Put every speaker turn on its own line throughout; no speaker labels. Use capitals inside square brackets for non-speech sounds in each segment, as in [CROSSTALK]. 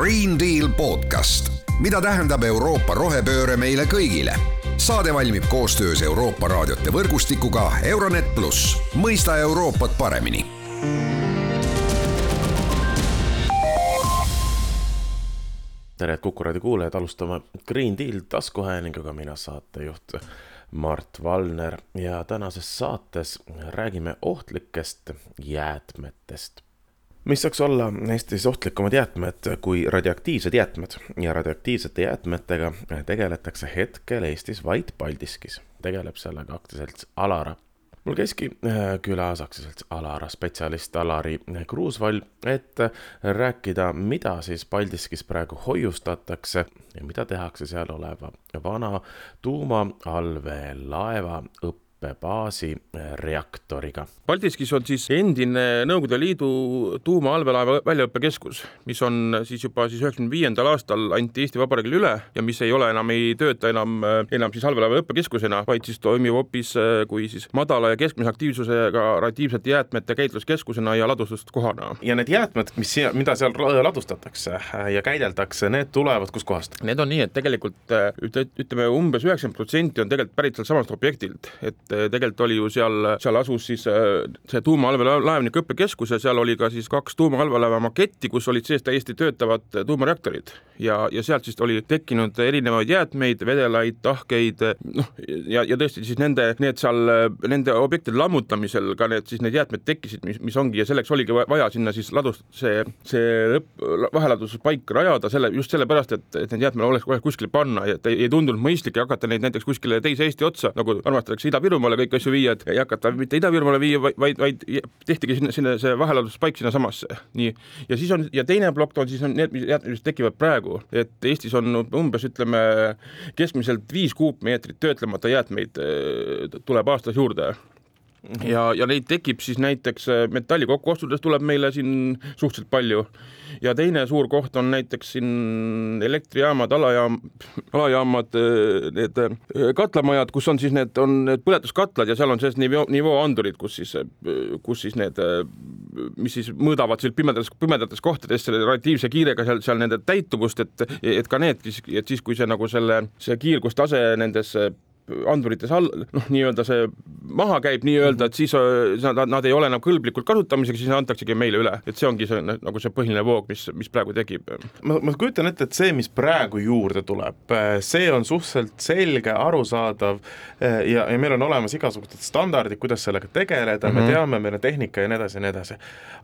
Green Deal podcast, mida tähendab Euroopa rohepööre meile kõigile. saade valmib koostöös Euroopa raadiote võrgustikuga Euronet pluss, mõista Euroopat paremini.
Tere, et Kuku raadio kuulajad, alustame Green Deal taskuhäälinguga, mina saatejuht Mart Valner. Ja tänases saates räägime ohtlikest jäätmetest mis saaks olla Eestis ohtlikumad jäätmed kui radioaktiivsed jäätmed? Ja radioaktiivsete jäätmetega tegeletakse hetkel Eestis vaid Paldiskis, tegeleb sellega aktsiaselts Alara. Mul käiski äh, külas aktsiaselts Alara spetsialist Alari Kruusvall, et rääkida, mida siis Paldiskis praegu hoiustatakse ja mida tehakse seal oleva vana tuumaallveelaeva õppe õppebaasi eh, reaktoriga.
Paldiskis on siis endine Nõukogude Liidu tuumaallveelaeva väljaõppekeskus, mis on siis juba siis üheksakümne viiendal aastal anti Eesti Vabariigile üle ja mis ei ole enam, ei tööta enam, eh, enam siis allveelaeva õppekeskusena, vaid siis toimib hoopis eh, kui siis madala ja keskmise aktiivsusega radioaktiivsete jäätmete käitluskeskusena ja ladustuskohana.
ja need jäätmed, mis, mida seal ladustatakse ja käideldakse, need tulevad kuskohast?
Need on nii, et tegelikult ütleme umbes üheksakümmend protsenti on tegelikult pärit sealtsamast objektilt, et tegelikult oli ju seal, seal asus siis eh, see tuumaallveelaevnike õppekeskus ja seal oli ka siis kaks tuumaallveelaeva maketti, kus olid sees täiesti töötavad tuumareaktorid. Ja, ja sealt siis oli tekkinud erinevaid jäätmeid, vedelaid, tahkeid, noh, ja, ja tõesti siis nende, need seal, nende objektide lammutamisel ka need siis need jäätmed tekkisid, mis, mis ongi ja selleks oligi vaja sinna siis ladust, see, see lõpp, vaheladustuspaik rajada selle, just sellepärast, et, et need jäätmed oleks kohe kuskile panna ja et ei, ei tundunud mõistlik hakata neid näiteks kuskile teise Eesti otsa, nagu armastatakse Ida-Virumaal Ida-Virumaale kõiki asju viia, et ei hakata mitte Ida-Virumaale viia, vaid, vaid tehtigi sinna, sinna see vahelaadustuspaik sinnasamasse. nii, ja siis on, ja teine plokk on siis on need, mis tekivad praegu, et Eestis on umbes ütleme keskmiselt viis kuupmeetrit töötlemata jäätmeid äh, tuleb aastas juurde ja, ja neid tekib siis näiteks äh, metalli kokkuostudest tuleb meile siin suhteliselt palju. Ja teine suur koht on näiteks siin elektrijaamad, alajaam, alajaamad, äh, need äh, katlamajad, kus on siis need, on need põletuskatlad ja seal on sees nivoo, nivooandurid, kus siis, kus siis need, mis siis mõõdavad seal pimedates, pimedates kohtades selle radioaktiivse kiirega seal, seal nende täituvust, et, et ka need, et siis, kui see nagu selle, see kiirgustase nendes andurites all, noh, nii-öelda see maha käib nii-öelda, et siis äh, nad, nad ei ole enam kõlblikud kasutamiseks, siis antaksegi meile üle, et see ongi see nagu see põhiline voog, mis, mis praegu tekib.
ma, ma kujutan ette, et see, mis praegu juurde tuleb, äh, see on suhteliselt selge, arusaadav äh, ja, ja meil on olemas igasugused standardid, kuidas sellega tegeleda mm, -hmm. me mhm. teame, meil on tehnika ja nii edasi ja nii edasi.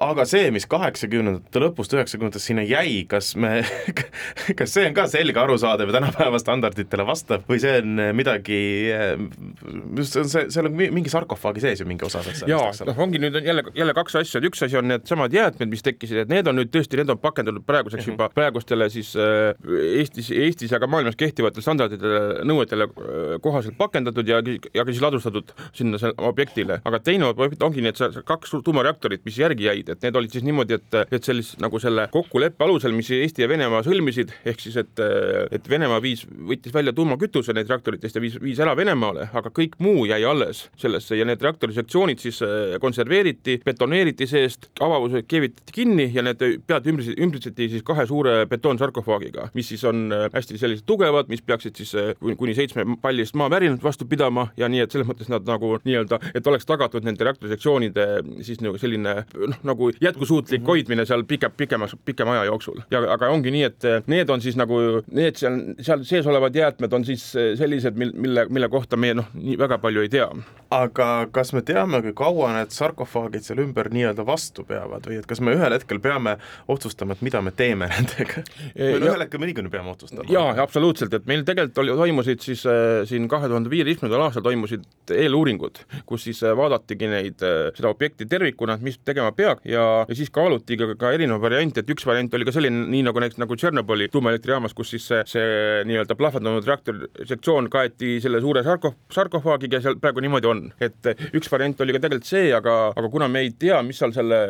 aga see, mis kaheksakümnendate lõpust üheksakümnendatest sinna jäi, kas me [LAUGHS] kas see on ka selge, arusaadav ja tänapäeva standarditele vastav või see on midagi on see, seal on mingi sarkofaagi sees ju mingi osa sellest.
jaa, noh, ongi nüüd on jälle, jälle kaks asja, et üks asi on needsamad jäätmed, mis tekkisid, et need on nüüd tõesti, need on pakendatud praeguseks mm -hmm. juba praegustele siis äh, Eestis, Eestis ja ka maailmas kehtivatele standarditele, nõuetele äh, kohaselt pakendatud ja, ja siis ladustatud sinna objektile, aga teine objekt ongi need kaks tuumareaktorit, mis järgi jäid, et need olid siis niimoodi, et, et sellist nagu selle kokkuleppe alusel, mis Eesti ja Venemaa sõlmisid, ehk siis et, et Venemaa viis, võttis välja tuumakütuse neid reaktoritest ja viis, viis ära Venemaale, aga kõik muu jäi alles sellesse ja need reaktori sektsioonid siis äh, konserveeriti, betoneeriti seest, avavused keevitati kinni ja need pead ümbritseti, ümbritseti siis kahe suure betoonsarkofaagiga, mis siis on äh, hästi sellised tugevad, mis peaksid siis äh, kuni seitsme pallist maavärinat vastu pidama ja nii, et selles mõttes nad nagu nii-öelda, et oleks tagatud nende reaktori sektsioonide siis nagu selline noh, nagu jätkusuutlik mhm. hoidmine seal pika, pikemas, pikema aja jooksul. ja aga ongi nii, et need on siis nagu need seal, seal sees olevad jäätmed on siis sellised, mil, mille, mille kohta meie noh, nii väga palju ei tea.
aga kas me teame, kui kaua need sarkofaagid seal ümber nii-öelda vastu peavad või et kas me ühel hetkel peame otsustama, et mida me teeme nendega? või ühel hetkel me niikuinii peame otsustama?
jaa, absoluutselt, et meil tegelikult oli, toimusid siis äh, siin kahe tuhande viieteistkümnendal aastal toimusid eeluuringud, kus siis äh, vaadatigi neid äh,, seda objekti tervikuna, et mis tegema peab ja, ja siis kaaluti ka, ka erinevaid variante, et üks variant oli ka selline, nii nagu näiteks nagu Tšernobõli tuumaelektrijaamas, kus siis see, see nii-öelda plahvatanud reaktori sektsioon kaeti selle suure sarko-, sarkofaagiga seal praegu niimoodi on, et üks variant oli ka tegelikult see, aga, aga kuna me ei tea, mis seal selle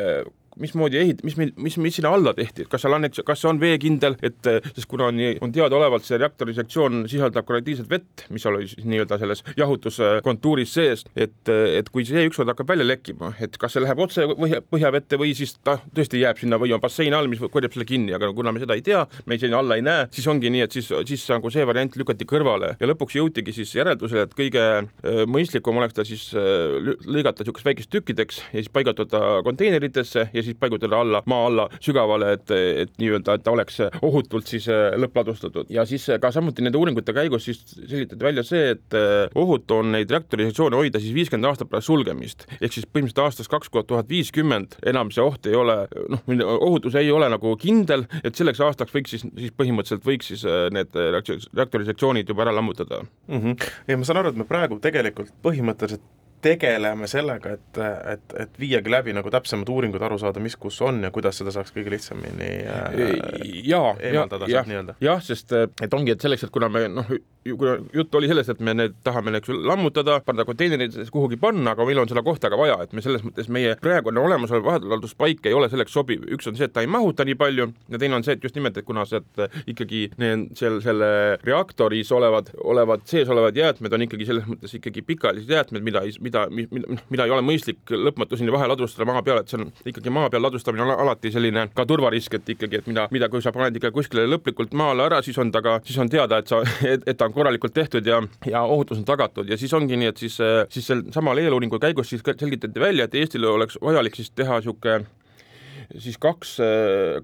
mismoodi ehit-, mis meil, mis, mis sinna alla tehti, kas seal on, kas see on veekindel, et sest kuna on, on teadaolevalt see reaktori sektsioon sisaldab korrelatiivset vett, mis oli siis nii-öelda selles jahutuskontuuris sees, et, et kui see ükskord hakkab välja lekkima, et kas see läheb otse põhja, põhjavette või siis ta tõesti jääb sinna või on bassein all, mis korjab selle kinni, aga kuna me seda ei tea, me sinna alla ei näe, siis ongi nii, et siis, siis nagu see variant lükati kõrvale ja lõpuks jõutigi siis järeldusele, et kõige äh, mõistlikum oleks ta siis lõigata niisugust väikest tükkideks ja siis paigutada konteineritesse ja siis paigutada alla, maa alla sügavale, et, et nii-öelda, et ta oleks ohutult siis äh, lõppladustatud ja siis ka samuti nende uuringute käigus siis selgitati välja see, et ohutu on neid reaktorisektsioone hoida siis viiskümmend aastat pärast sulgemist ehk siis põhimõtteliselt aastast kaks tuhat viiskümmend enam see oht ei ole, noh, ohutus ei ole nagu kindel, et selleks aastaks võiks siis, siis põhimõtteliselt võiks siis need reaktorisektsioonid juba ära lammutada
mm. -hmm. ja ma saan aru, et me praegu tegelikult põhimõtteliselt tegeleme sellega, et, et, et viiagi läbi nagu täpsemad uuringud, aru saada, mis kus on ja kuidas seda saaks kõige lihtsamini
äh, jaa, eemaldada ja, sealt nii-öelda. jah, sest et ongi, et selleks, et kuna me noh, kuna jutt oli sellest, et me need tahame, eks ju, lammutada, panna konteineritesse kuhugi panna, aga meil on seda kohta ka vaja, et me selles mõttes meie praegune olemasolev vahetuspaik ei ole selleks sobiv, üks on see, et ta ei mahuta nii palju ja teine on see, et just nimelt, et kuna sealt ikkagi need seal selle reaktoris olevad, olevad sees olevad jäätmed on ikkagi selles mõttes ikkagi pikaajalised jäätmed, mida ei, mida, mida, mida ei ole mõistlik lõpmatuseni vahel ladustada maa peal, et see on ikkagi maa peal ladustamine on alati selline ka turvarisk, et ikkagi, et mida, mida, kui sa paned ikka kuskile lõplikult maale ära, siis on ta ka, siis on teada, et sa, et, et ta on korralikult tehtud ja, ja ohutus on tagatud. Ja siis ongi nii, et siis, siis sel samal eeluuringu käigus siis selgitati välja, et Eestile oleks vajalik siis teha niisugune siis kaks,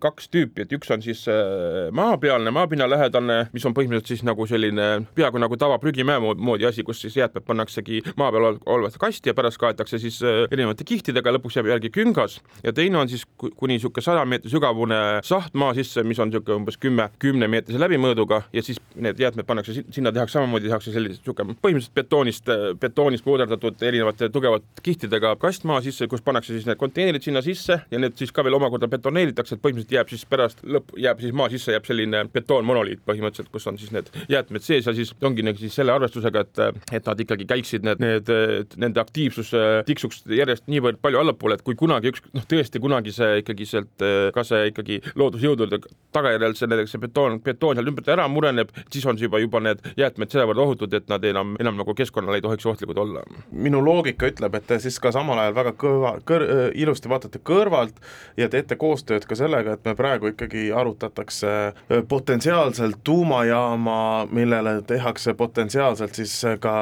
kaks tüüpi, et üks on siis äh, maapealne, maapinnalähedane, mis on põhimõtteliselt siis nagu selline peaaegu nagu tavaprügimäe moodi asi, kus siis jäätmed pannaksegi maa peal olevasse kasti ja pärast kaetakse siis äh, erinevate kihtidega, lõpuks jääb järgi küngas. Ja teine on siis kuni niisugune saja meetri sügavune saht maa sisse, mis on niisugune umbes kümme, kümne meetrise läbimõõduga ja siis need jäätmed pannakse sinna, tehakse samamoodi, tehakse sellise niisugune põhimõtteliselt betoonist, betoonist puuderdatud erinevate tugevate kihtidega kast maa sisse, kus pannakse siis need konteinerid sinna sisse ja need siis ka veel omakorda betoneeritakse, et põhimõtteliselt jääb siis pärast lõpp, jääb siis maa sisse jääb selline betoonmonoliit põhimõtteliselt, kus on siis need jäätmed sees ja siis ongi nagu siis selle arvestusega, et, et nad ikkagi käiksid need, need, nende aktiivsus tiksuks järjest niivõrd palju allapoole, et kui kunagi üks, noh, tõesti kunagi see ikkagi sealt, ka see ikkagi loodusjõudude tagajärjel see näiteks see betoon, betoon seal ümbert ära mureneb, siis on see juba, juba need jäätmed sedavõrd ohutud, et nad enam, enam nagu keskkonnale ei tohiks ohtlikud olla.
minu loogika ütleb, et te siis ka samal ajal väga kõva, kõr-, ilusti vaatate kõrvalt ja ja teete koostööd ka sellega, et me praegu ikkagi arutatakse äh, potentsiaalselt tuumajaama, millele tehakse potentsiaalselt siis ka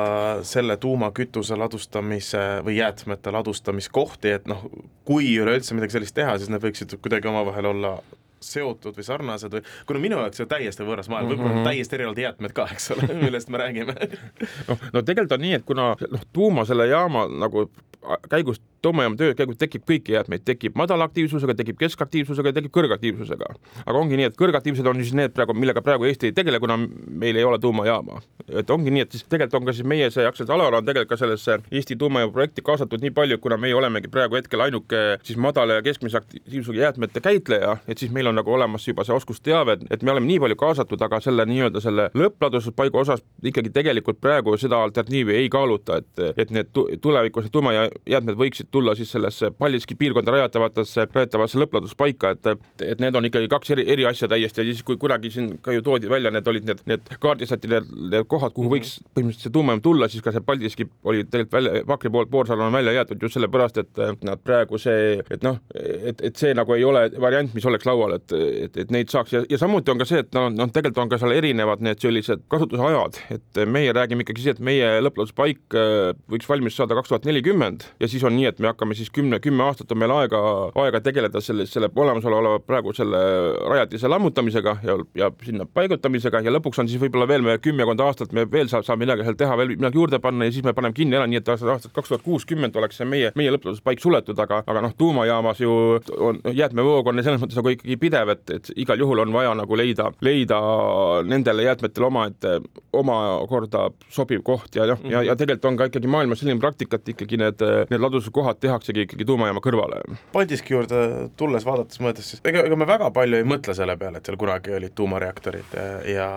selle tuumakütuse ladustamise või jäätmete ladustamiskohti, et noh, kui üleüldse midagi sellist teha, siis need võiksid kuidagi omavahel olla seotud või sarnased või kuna minu jaoks see on täiesti võõras maailm, võib-olla mm -hmm. täiesti erinevad jäätmed ka, eks ole, [LAUGHS] millest me räägime. [LAUGHS]
noh, no tegelikult on nii, et kuna noh, tuuma selle jaama nagu käigus tuumajaama töö käigus tekib kõiki jäätmeid, tekib madala aktiivsusega, tekib keskaktiivsusega tekib kõrgaktiivsusega. aga ongi nii, et kõrgaktiivsed on siis need praegu, millega praegu Eesti ei tegele, kuna meil ei ole tuumajaama. et ongi nii, et siis tegelikult on ka siis meie see aktsiaselts Alar on tegelikult ka sellesse Eesti tuumajaama projekti kaasatud nii palju, kuna meie olemegi praegu hetkel ainuke siis madala ja keskmise aktiivsusega jäätmete käitleja, et siis meil on nagu olemas juba see oskusteave, et me oleme nii palju kaasatud, aga selle nii-öelda selle lõppladustuspaiga osas ikkagi tegelikult praegu seda alternatiivi ei kaaluta, et, et need tulevikus tuumajäätmed võiksid tulla siis sellesse Paldiski piirkonda rajatavatesse, rajatavasse lõppladuspaika, et, et need on ikkagi kaks eri, eri asja täiesti ja siis, kui kunagi siin ka ju toodi välja, need olid need, need kaardistati need, need kohad, kuhu võiks põhimõtteliselt see tuumajaam tulla, siis ka see Paldiski oli tegelikult välja, Pakri poolt Poorsalu on välja jäetud just sellepärast, et nad praegu see, et noh, et, et see nagu ei ole variant, mis oleks laual, et, et, et neid saaks. Ja, ja samuti on ka see, et noh, noh, tegelikult on ka seal erinevad need sellised kasutusajad, et meie räägime ikkagi see, et meie lõppladuspaik äh, võiks valmis saada kaks tuhat nelikümmend ja siis on nii, et me hakkame siis kümne, kümme aastat on meil aega, aega tegeleda selle, selle olemasoleva praegu selle rajatise lammutamisega ja, ja sinna paigutamisega ja lõpuks on siis võib-olla veel me kümmekond aastat me veel saab, saab midagi seal teha, veel midagi juurde panna ja siis me paneme kinni ära, nii et aastat kaks tuhat kuuskümmend oleks see meie, meie lõppladuspaik suletud, aga, aga noh, tuumajaamas ju on jäätmevoog on selles mõttes nagu ikkagi pidev, et, et igal juhul on vaja nagu leida, leida nendele jäätmetele omaette, omakorda sobiv koht ja noh ja, ja tegelikult on ka ikkagi maailmas selline praktika, et ikkagi need, need ladustuskohad tehaksegi ikkagi tuumajaama kõrvale.
Paldiski juurde tulles, vaadates, mõeldes siis, ega, ega me väga palju ei mõtle selle peale, et seal kunagi olid tuumareaktorid ja,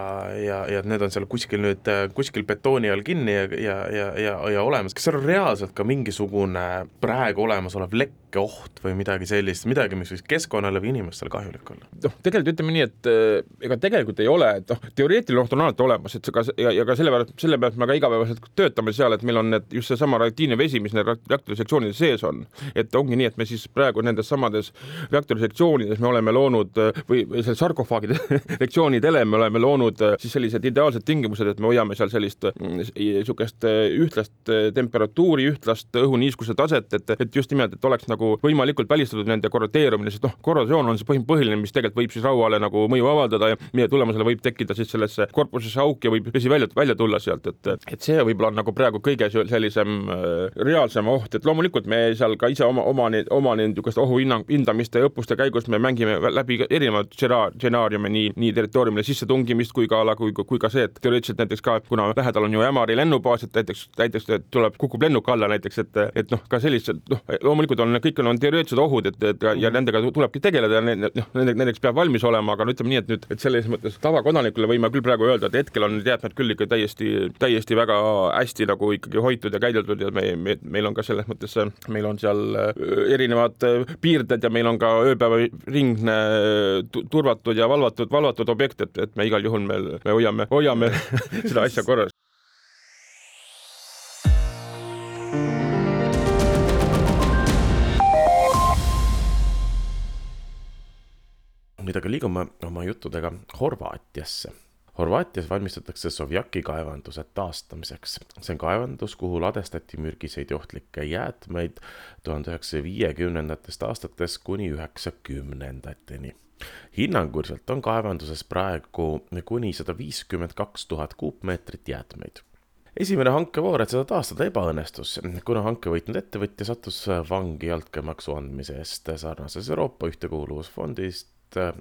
ja, ja need on seal kuskil nüüd, kuskil betooni all kinni ja, ja, ja, ja, ja olemas, kas seal on reaalselt ka mingisugune praegu olemasolev lekk oht või midagi sellist, midagi, mis võiks keskkonnale või inimestele kahjulik olla?
noh, tegelikult ütleme nii, et äh, ega tegelikult ei ole, et noh, teoreetiline oht on alati olemas, et ka ja, ja ka sellepärast, sellepärast me ka igapäevaselt töötame seal, et meil on need just seesama radioaktiivne vesi, mis need reaktori sektsioonide sees on. et ongi nii, et me siis praegu nendes samades reaktori sektsioonides me oleme loonud või, või seal sarkofaagide [LAUGHS] sektsioonidele me oleme loonud siis sellised ideaalsed tingimused, et me hoiame seal sellist niisugust ühtlast temperatuuri, ühtlast õhuniiskuse taset, et, et just nimelt, et oleks nagu võimalikult välistatud nende korrodeerumine, sest noh, korrosioon on see põhiline, mis tegelikult võib siis rauale nagu mõju avaldada ja mille tulemusel võib tekkida siis sellesse korpusesse auk ja võib vesi välja, välja tulla sealt, et, et see võib-olla on nagu praegu kõige sellisem äh, reaalsem oht, et loomulikult me seal ka ise oma, oma, oma niisuguste ohuhinnang, hindamiste ja õppuste käigus me mängime läbi erinevaid stsenaariume, nii, nii territooriumile sissetungimist kui ka, kui, kui ka see, et teoreetiliselt näiteks ka, kuna lähedal on ju Ämari lennubaas, et näiteks, näiteks tuleb, kukub lennuk alla näiteks, et, et noh, ka sellised noh, loomulikult on kõik on teoreetilised ohud, et, et ja, ja nendega tulebki tegeleda ja noh, nendeks peab valmis olema, aga no ütleme nii, et nüüd, et selles mõttes tavakodanikule võime küll praegu öelda, et hetkel on need jäätmed küll ikka täiesti, täiesti väga hästi nagu ikkagi hoitud ja käideldud ja me, me, meil on ka selles mõttes, meil on seal erinevad piirded ja meil on ka ööpäevaringne turvatud ja valvatud, valvatud objekt, et, et me igal juhul me, me hoiame, hoiame [LAUGHS] seda asja korras.
Nüüd aga liigume oma juttudega Horvaatiasse. Horvaatias valmistatakse Sovjaki kaevanduse taastamiseks. see on kaevandus, kuhu ladestati mürgiseid ja ohtlikke jäätmeid tuhande üheksasaja viiekümnendatest aastatest kuni üheksakümnendateni hinnanguliselt on kaevanduses praegu kuni sada viiskümmend kaks tuhat kuupmeetrit jäätmeid esimene hankevoor, et seda taastada, ebaõnnestus, kuna hanke võitnud ettevõtja sattus vangi altkäemaksu andmise eest sarnases Euroopa Ühtekuuluvusfondist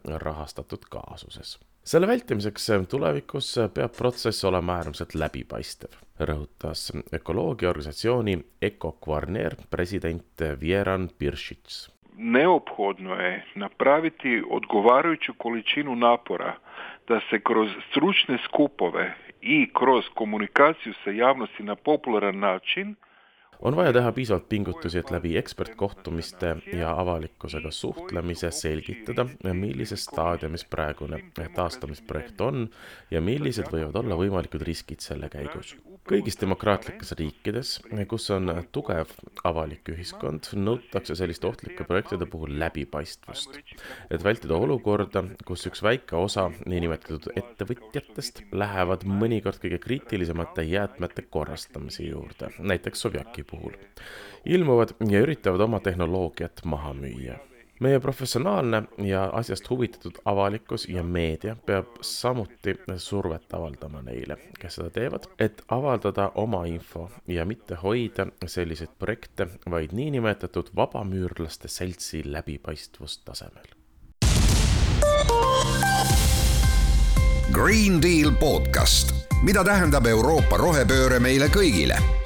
rahastatud kaasuses. selle vältimiseks tulevikus peab protsess olema äärmiselt läbipaistev, rõhutas ökoloogiaorganisatsiooni Eko Kvarner president Vjeran Piršić
neophodno je napraviti odgovarajuću količinu napora da se kroz stručne skupove i kroz komunikaciju sa javnosti na popularan način
on vaja teha piisavalt pingutusi, et läbi ekspertkohtumiste ja avalikkusega suhtlemise selgitada, millises staadiumis praegune taastamisprojekt on ja millised võivad olla võimalikud riskid selle käigus. Kõigis demokraatlikes riikides, kus on tugev avalik ühiskond, nõutakse selliste ohtlike projektide puhul läbipaistvust, et vältida olukorda, kus üks väike osa niinimetatud ettevõtjatest lähevad mõnikord kõige kriitilisemate jäätmete korrastamise juurde, näiteks Sovjaki puhul, ilmuvad ja üritavad oma tehnoloogiat maha müüa. Meie professionaalne ja asjast huvitatud avalikkus ja meedia peab samuti survet avaldama neile, kes seda teevad, et avaldada oma info ja mitte hoida selliseid projekte vaid niinimetatud vabamüürlaste seltsi läbipaistvustasemel.
Green Deal podcast, mida tähendab Euroopa rohepööre meile kõigile